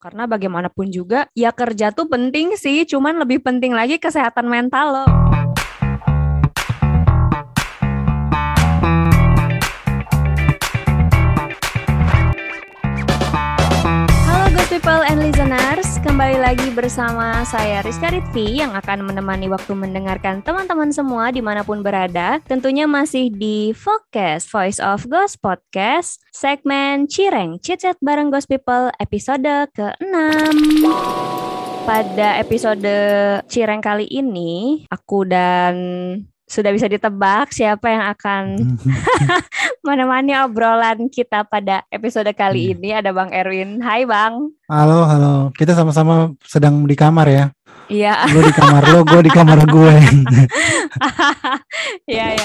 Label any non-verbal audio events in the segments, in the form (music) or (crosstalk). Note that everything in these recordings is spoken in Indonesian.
Karena bagaimanapun juga, ya kerja tuh penting sih, cuman lebih penting lagi kesehatan mental loh. Lagi bersama saya Rizka Ritvi yang akan menemani waktu mendengarkan teman-teman semua di mana pun berada. Tentunya masih di Focus Voice of Ghost Podcast, segmen Cireng, Chit Chat bareng Ghost People, episode ke-6. Pada episode Cireng kali ini, aku dan sudah bisa ditebak siapa yang akan (laughs) menemani obrolan kita pada episode kali ini. Ada Bang Erwin. Hai Bang. Halo, halo. Kita sama-sama sedang di kamar ya. Iya. Lu di kamar lo, gue di kamar gue. (laughs) Iya, iya, iya.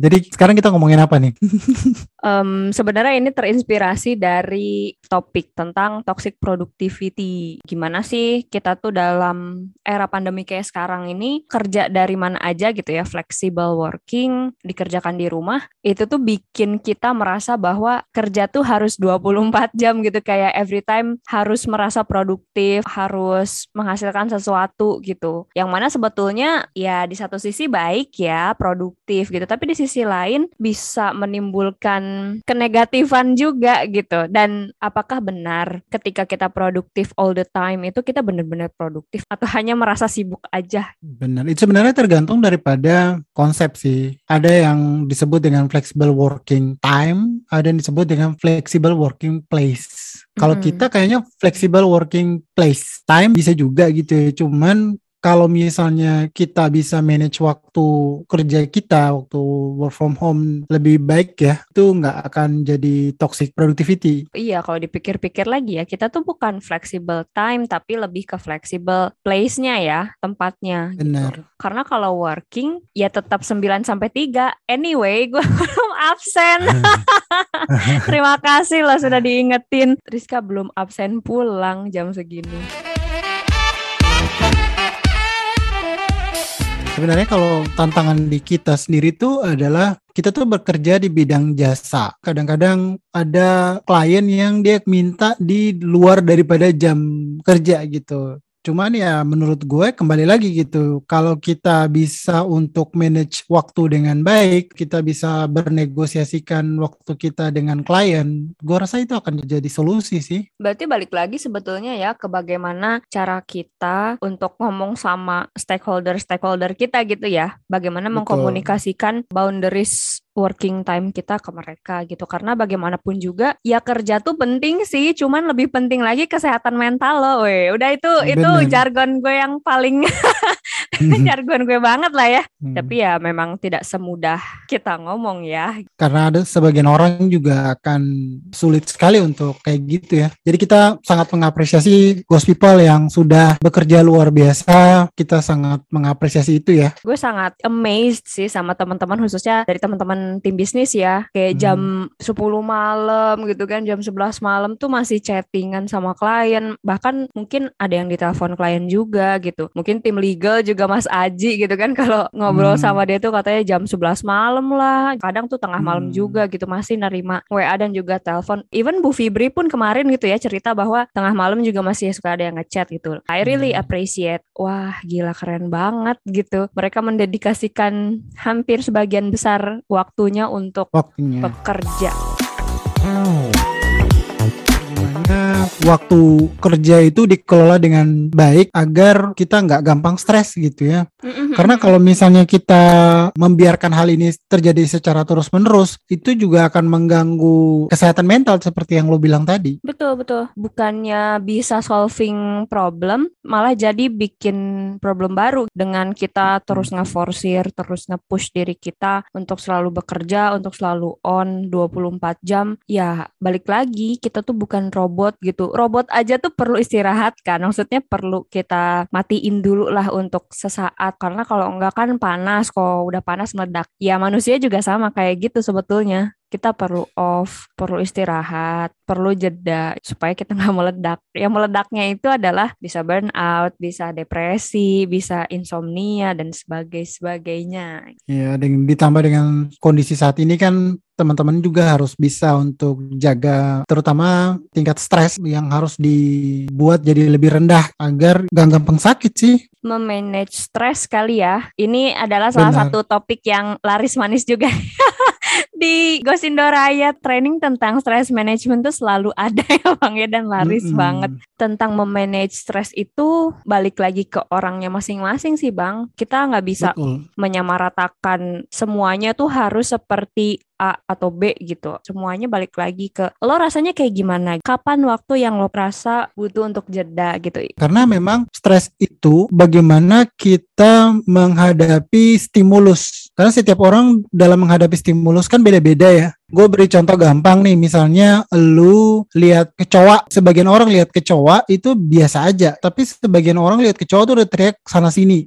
Jadi sekarang kita ngomongin apa nih? (laughs) Em, sebenarnya ini terinspirasi dari topik tentang toxic productivity. Gimana sih kita tuh dalam era pandemi kayak sekarang ini kerja dari mana aja gitu ya, flexible working, dikerjakan di rumah, itu tuh bikin kita merasa bahwa kerja tuh harus 24 jam gitu kayak every time harus merasa produktif, harus menghasilkan sesuatu gitu. Yang mana sebetulnya ya di satu sisi baik ya, produktif gitu, tapi di sisi lain bisa menimbulkan kenegatifan juga gitu. Dan apakah benar ketika kita produktif all the time itu kita benar-benar produktif atau hanya merasa sibuk aja? Benar. Itu sebenarnya tergantung daripada konsep sih. Ada yang disebut dengan flexible working time, ada yang disebut dengan flexible working place. Kalau Mm. kita kayaknya flexible working place time bisa juga gitu ya. Cuman kalau misalnya kita bisa manage waktu kerja kita, waktu work from home lebih baik ya, itu nggak akan jadi toxic productivity. Iya, kalau dipikir-pikir lagi ya, kita tuh bukan flexible time tapi lebih ke flexible place-nya ya, tempatnya. gitu. Benar. Karena kalau working ya tetap 9 sampai 3. Anyway, (laughs) gue belum absen. (laughs) Terima kasih loh sudah diingetin. Rizka belum absen pulang jam segini. Sebenarnya kalau tantangan di kita sendiri tuh adalah kita tuh bekerja di bidang jasa. Kadang-kadang ada klien yang dia minta di luar daripada jam kerja gitu. Cuman ya menurut gue kembali lagi gitu. Kalau kita bisa untuk manage waktu dengan baik, kita bisa bernegosiasikan waktu kita dengan klien, gue rasa itu akan jadi solusi sih. Berarti balik lagi sebetulnya ya ke bagaimana cara kita untuk ngomong sama stakeholder-stakeholder kita gitu ya. Bagaimana Betul. mengkomunikasikan boundaries working time kita ke mereka gitu. Karena bagaimanapun juga ya kerja tuh penting sih, cuman lebih penting lagi kesehatan mental loh. Weh, udah itu itu Bener. jargon gue yang paling (laughs) (laughs) jargon gue banget lah ya. Hmm. Tapi ya memang tidak semudah kita ngomong ya. karena ada sebagian orang juga akan sulit sekali untuk kayak gitu ya. Jadi kita sangat mengapresiasi Ghost People yang sudah bekerja luar biasa. Kita sangat mengapresiasi itu ya. gue sangat amazed sih sama teman-teman khususnya dari teman-teman tim bisnis ya kayak Hmm. jam 10 malam gitu kan jam 11 malam tuh masih chattingan sama klien bahkan mungkin ada yang ditelepon klien juga gitu mungkin tim legal juga Mas Aji gitu kan kalau ngobrol Hmm. sama dia tuh katanya jam 11 malam lah kadang tuh tengah malam Hmm. juga gitu masih nerima WA dan juga telepon even Bu Fibri pun kemarin gitu ya cerita bahwa tengah malam juga masih suka ada yang ngechat gitu I really Hmm. appreciate wah gila keren banget gitu mereka mendedikasikan hampir sebagian besar waktunya untuk Waktunya. bekerja Gimana waktu kerja itu dikelola dengan baik agar kita nggak gampang stres gitu ya. Karena kalau misalnya kita membiarkan hal ini terjadi secara terus-menerus, itu juga akan mengganggu kesehatan mental seperti yang lo bilang tadi. Betul betul. Bukannya bisa solving problem, malah jadi bikin problem baru dengan kita terus ngeforsir, terus nge-push diri kita untuk selalu bekerja, untuk selalu on 24 jam. Ya, balik lagi kita tuh bukan robot gitu. Robot aja tuh perlu istirahat kan. Maksudnya perlu kita matiin dulu lah untuk sesaat karena kalau enggak kan panas, kalau udah panas meledak. Ya manusia juga sama kayak gitu sebetulnya. Kita perlu off, perlu istirahat, perlu jeda supaya kita (laughs) nggak meledak. Yang meledaknya itu adalah bisa burnout, bisa depresi, bisa insomnia dan sebagainya. Ya, dan ditambah dengan kondisi saat ini kan teman-teman juga harus bisa untuk jaga terutama tingkat stres yang harus dibuat jadi lebih rendah agar gak gampang sakit sih. Memanage stres kali ya. Ini adalah salah Benar. satu topik yang laris manis juga. (laughs) di Gosindo Raya training tentang stress management tuh selalu (laughs) ada ya Bang ya dan laris mm -hmm. banget. Tentang memanage stres itu balik lagi ke orangnya masing-masing sih Bang. Kita nggak bisa Betul. menyamaratakan semuanya tuh harus seperti A atau B gitu. Semuanya balik lagi ke lo rasanya kayak gimana? Kapan waktu yang lo rasa butuh untuk jeda gitu? Karena memang stres itu bagaimana kita menghadapi stimulus. Karena setiap orang dalam menghadapi stimulus kan beda-beda ya. Gue beri contoh gampang nih, misalnya lu lihat kecoa, sebagian orang lihat kecoa itu biasa aja, tapi sebagian orang lihat kecoa tuh udah teriak sana sini.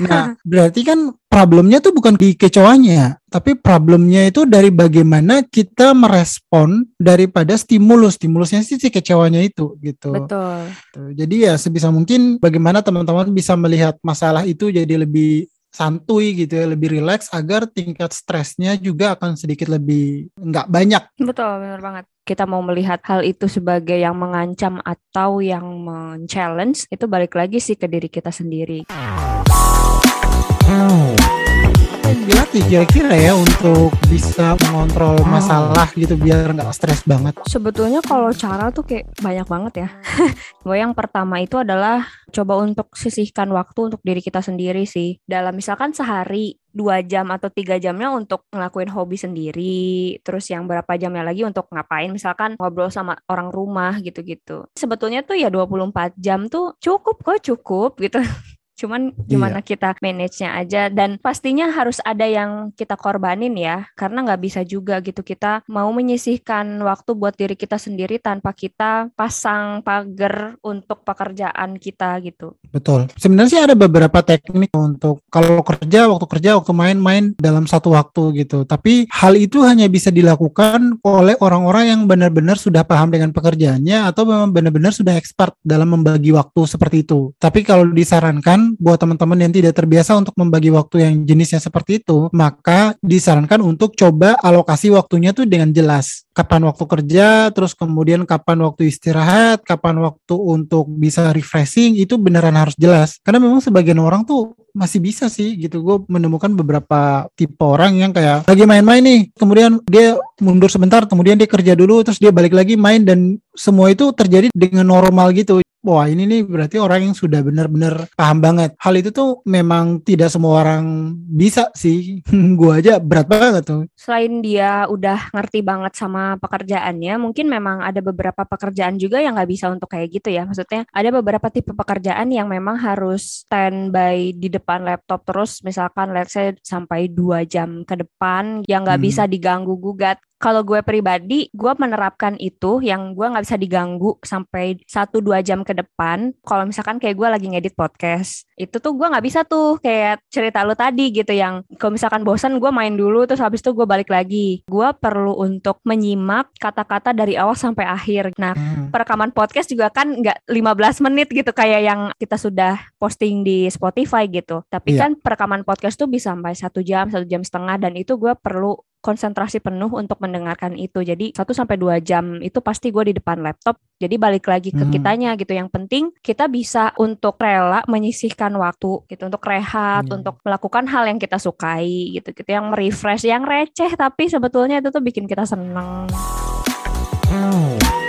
Nah, berarti kan problemnya tuh bukan di kecoanya, tapi problemnya itu dari bagaimana kita merespon daripada stimulus. Stimulusnya sih si kecewanya itu gitu. Betul. Jadi ya sebisa mungkin bagaimana teman-teman bisa melihat masalah itu jadi lebih santuy gitu ya, lebih rileks agar tingkat stresnya juga akan sedikit lebih nggak banyak. Betul, benar banget. Kita mau melihat hal itu sebagai yang mengancam atau yang men-challenge, itu balik lagi sih ke diri kita sendiri. Hmm dilatih kira-kira ya untuk bisa mengontrol hmm. masalah gitu biar nggak stres banget? Sebetulnya kalau cara tuh kayak banyak banget ya. (laughs) Gue yang pertama itu adalah coba untuk sisihkan waktu untuk diri kita sendiri sih. Dalam misalkan sehari dua jam atau tiga jamnya untuk ngelakuin hobi sendiri, terus yang berapa jamnya lagi untuk ngapain, misalkan ngobrol sama orang rumah gitu-gitu. Sebetulnya tuh ya 24 jam tuh cukup kok cukup gitu. (laughs) Cuman gimana iya. kita manage-nya aja dan pastinya harus ada yang kita korbanin ya karena nggak bisa juga gitu kita mau menyisihkan waktu buat diri kita sendiri tanpa kita pasang pagar untuk pekerjaan kita gitu. Betul. Sebenarnya sih ada beberapa teknik untuk kalau kerja waktu kerja waktu main-main dalam satu waktu gitu. Tapi hal itu hanya bisa dilakukan oleh orang-orang yang benar-benar sudah paham dengan pekerjaannya atau memang benar-benar sudah expert dalam membagi waktu seperti itu. Tapi kalau disarankan buat teman-teman yang tidak terbiasa untuk membagi waktu yang jenisnya seperti itu, maka disarankan untuk coba alokasi waktunya tuh dengan jelas. Kapan waktu kerja, terus kemudian kapan waktu istirahat, kapan waktu untuk bisa refreshing, itu beneran harus jelas. Karena memang sebagian orang tuh masih bisa sih gitu. Gue menemukan beberapa tipe orang yang kayak lagi main-main nih, kemudian dia mundur sebentar, kemudian dia kerja dulu, terus dia balik lagi main dan semua itu terjadi dengan normal gitu wah ini nih berarti orang yang sudah benar-benar paham banget. Hal itu tuh memang tidak semua orang bisa sih. (laughs) gua aja berat banget tuh. Selain dia udah ngerti banget sama pekerjaannya, mungkin memang ada beberapa pekerjaan juga yang nggak bisa untuk kayak gitu ya. Maksudnya ada beberapa tipe pekerjaan yang memang harus standby di depan laptop terus, misalkan let's say sampai dua jam ke depan yang nggak hmm. bisa diganggu gugat kalau gue pribadi, gue menerapkan itu yang gue nggak bisa diganggu sampai satu dua jam ke depan. Kalau misalkan kayak gue lagi ngedit podcast, itu tuh gue nggak bisa tuh kayak cerita lu tadi gitu yang kalau misalkan bosan gue main dulu terus habis itu gue balik lagi. Gue perlu untuk menyimak kata-kata dari awal sampai akhir. Nah, hmm. perekaman podcast juga kan nggak 15 menit gitu kayak yang kita sudah posting di Spotify gitu. Tapi yeah. kan perekaman podcast tuh bisa sampai satu jam, satu jam setengah dan itu gue perlu konsentrasi penuh untuk mendengarkan itu. Jadi 1 sampai 2 jam itu pasti gue di depan laptop. Jadi balik lagi ke hmm. kitanya gitu. Yang penting kita bisa untuk rela menyisihkan waktu gitu untuk rehat, hmm. untuk melakukan hal yang kita sukai gitu gitu yang merefresh, yang receh tapi sebetulnya itu tuh bikin kita seneng. Hmm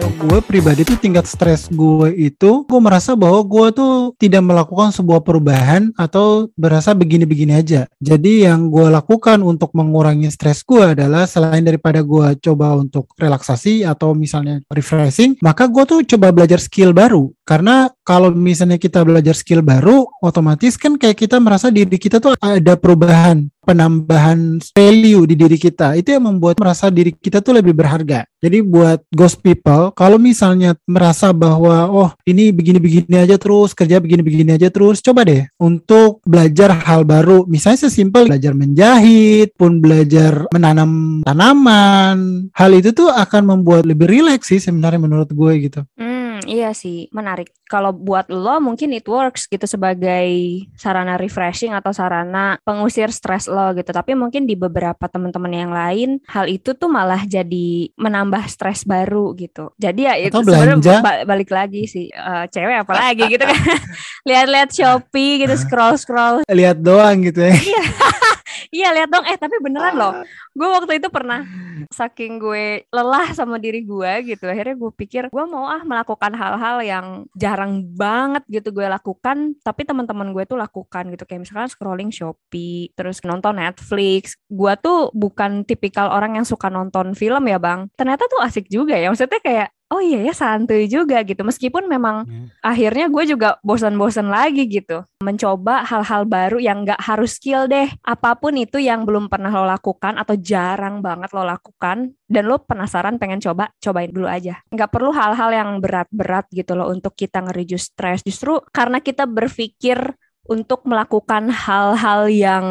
kalau gue pribadi tuh tingkat stres gue itu gue merasa bahwa gue tuh tidak melakukan sebuah perubahan atau berasa begini-begini aja. Jadi yang gue lakukan untuk mengurangi stres gue adalah selain daripada gue coba untuk relaksasi atau misalnya refreshing maka gue tuh coba belajar skill baru. Karena kalau misalnya kita belajar skill baru, otomatis kan kayak kita merasa diri kita tuh ada perubahan, penambahan value di diri kita. Itu yang membuat merasa diri kita tuh lebih berharga. Jadi buat ghost people, kalau misalnya merasa bahwa oh ini begini-begini aja terus, kerja begini-begini aja terus, coba deh untuk belajar hal baru. Misalnya sesimpel belajar menjahit, pun belajar menanam tanaman. Hal itu tuh akan membuat lebih rileks sih sebenarnya menurut gue gitu. Hmm, iya sih, menarik. Kalau buat lo mungkin it works gitu sebagai sarana refreshing atau sarana pengusir stres lo gitu. Tapi mungkin di beberapa teman-teman yang lain hal itu tuh malah jadi menambah stres baru gitu. Jadi ya itu sebenarnya balik lagi sih uh, cewek apalagi gitu kan. (laughs) Lihat-lihat Shopee gitu scroll-scroll. Lihat doang gitu ya. Iya. (laughs) Iya lihat dong, eh tapi beneran loh. Gue waktu itu pernah saking gue lelah sama diri gue gitu, akhirnya gue pikir gue mau ah melakukan hal-hal yang jarang banget gitu gue lakukan, tapi teman-teman gue tuh lakukan gitu kayak misalkan scrolling Shopee, terus nonton Netflix. Gue tuh bukan tipikal orang yang suka nonton film ya bang. Ternyata tuh asik juga ya, maksudnya kayak oh iya ya santuy juga gitu. Meskipun memang hmm. akhirnya gue juga bosan-bosan lagi gitu. Mencoba hal-hal baru yang gak harus skill deh. Apa pun itu yang belum pernah lo lakukan atau jarang banget lo lakukan dan lo penasaran pengen coba cobain dulu aja. Nggak perlu hal-hal yang berat-berat gitu loh untuk kita ngereduce stres justru karena kita berpikir untuk melakukan hal-hal yang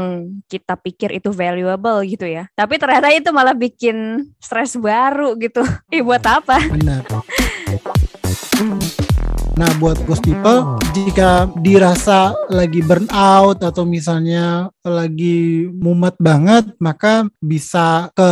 kita pikir itu valuable gitu ya. Tapi ternyata itu malah bikin stres baru gitu. (laughs) Ih buat apa? Benar. Nah, buat ghost people, jika dirasa lagi burn out atau misalnya lagi mumet banget, maka bisa ke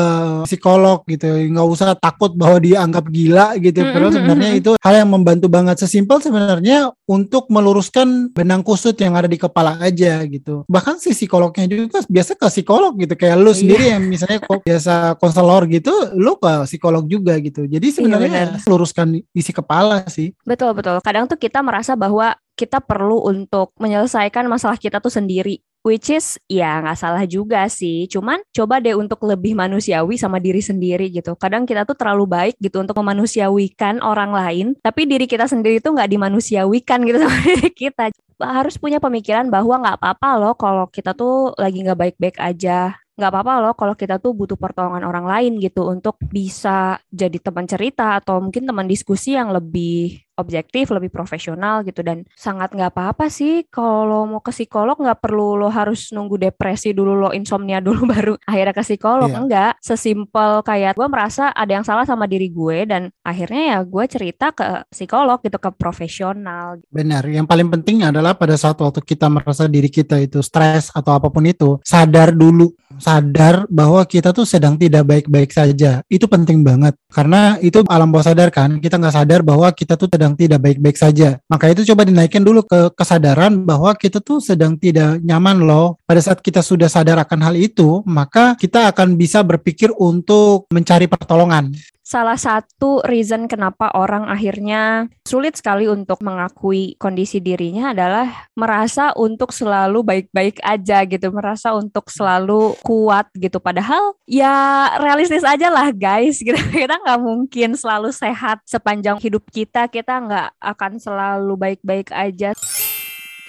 psikolog gitu. Nggak usah takut bahwa dianggap gila gitu. Padahal sebenarnya itu hal yang membantu banget. Sesimpel sebenarnya untuk meluruskan benang kusut yang ada di kepala aja gitu. Bahkan si psikolognya juga biasa ke psikolog gitu. Kayak lu iya. sendiri yang misalnya kok biasa konselor gitu, lu ke psikolog juga gitu. Jadi iya, sebenarnya iya, luruskan isi kepala sih. Betul, betul. Kadang kadang tuh kita merasa bahwa kita perlu untuk menyelesaikan masalah kita tuh sendiri which is ya nggak salah juga sih. Cuman coba deh untuk lebih manusiawi sama diri sendiri gitu. Kadang kita tuh terlalu baik gitu untuk memanusiawikan orang lain tapi diri kita sendiri tuh nggak dimanusiawikan gitu (laughs) sama diri kita. Harus punya pemikiran bahwa nggak apa-apa loh kalau kita tuh lagi nggak baik-baik aja. Nggak apa-apa loh kalau kita tuh butuh pertolongan orang lain gitu untuk bisa jadi teman cerita atau mungkin teman diskusi yang lebih objektif, lebih profesional gitu. Dan sangat nggak apa-apa sih kalau mau ke psikolog nggak perlu lo harus nunggu depresi dulu lo insomnia dulu (laughs) baru akhirnya ke psikolog. Iya. enggak sesimpel kayak gue merasa ada yang salah sama diri gue dan akhirnya ya gue cerita ke psikolog gitu ke profesional. Benar, yang paling penting adalah pada saat waktu kita merasa diri kita itu stres atau apa pun itu sadar dulu. Sadar bahwa kita tuh sedang tidak baik-baik saja. Itu penting banget. Karena itu alam bawah sadar kan? Kita nggak sadar bahwa kita tuh sedang sedang tidak baik-baik saja. Maka itu coba dinaikkan dulu ke kesadaran bahwa kita tuh sedang tidak nyaman loh. Pada saat kita sudah sadar akan hal itu, maka kita akan bisa berpikir untuk mencari pertolongan salah satu reason kenapa orang akhirnya sulit sekali untuk mengakui kondisi dirinya adalah merasa untuk selalu baik-baik aja gitu, merasa untuk selalu kuat gitu. Padahal ya realistis aja lah guys, (laughs) gitu. kita nggak mungkin selalu sehat sepanjang hidup kita, kita nggak akan selalu baik-baik aja.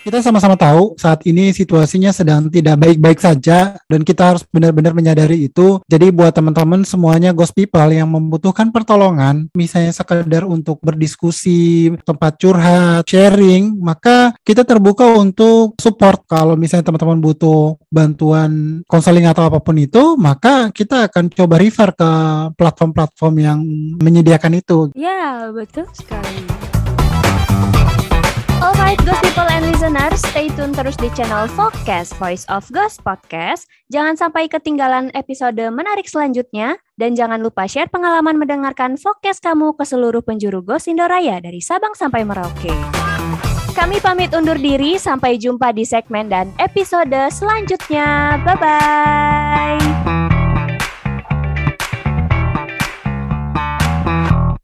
Kita sama-sama tahu saat ini situasinya sedang tidak baik-baik saja dan kita harus benar-benar menyadari itu. Jadi buat teman-teman semuanya ghost people yang membutuhkan pertolongan, misalnya sekedar untuk berdiskusi, tempat curhat, sharing, maka kita terbuka untuk support. Kalau misalnya teman-teman butuh bantuan konseling atau apa pun itu, maka kita akan coba refer ke platform-platform yang menyediakan itu. Ya, betul sekali. Alright, Ghost People and Listeners, stay tune terus di channel Focus Voice of Ghost Podcast. Jangan sampai ketinggalan episode menarik selanjutnya. Dan jangan lupa share pengalaman mendengarkan Focus kamu ke seluruh penjuru Ghost Indoraya dari Sabang sampai Merauke. Kami pamit undur diri, sampai jumpa di segmen dan episode selanjutnya. Bye-bye!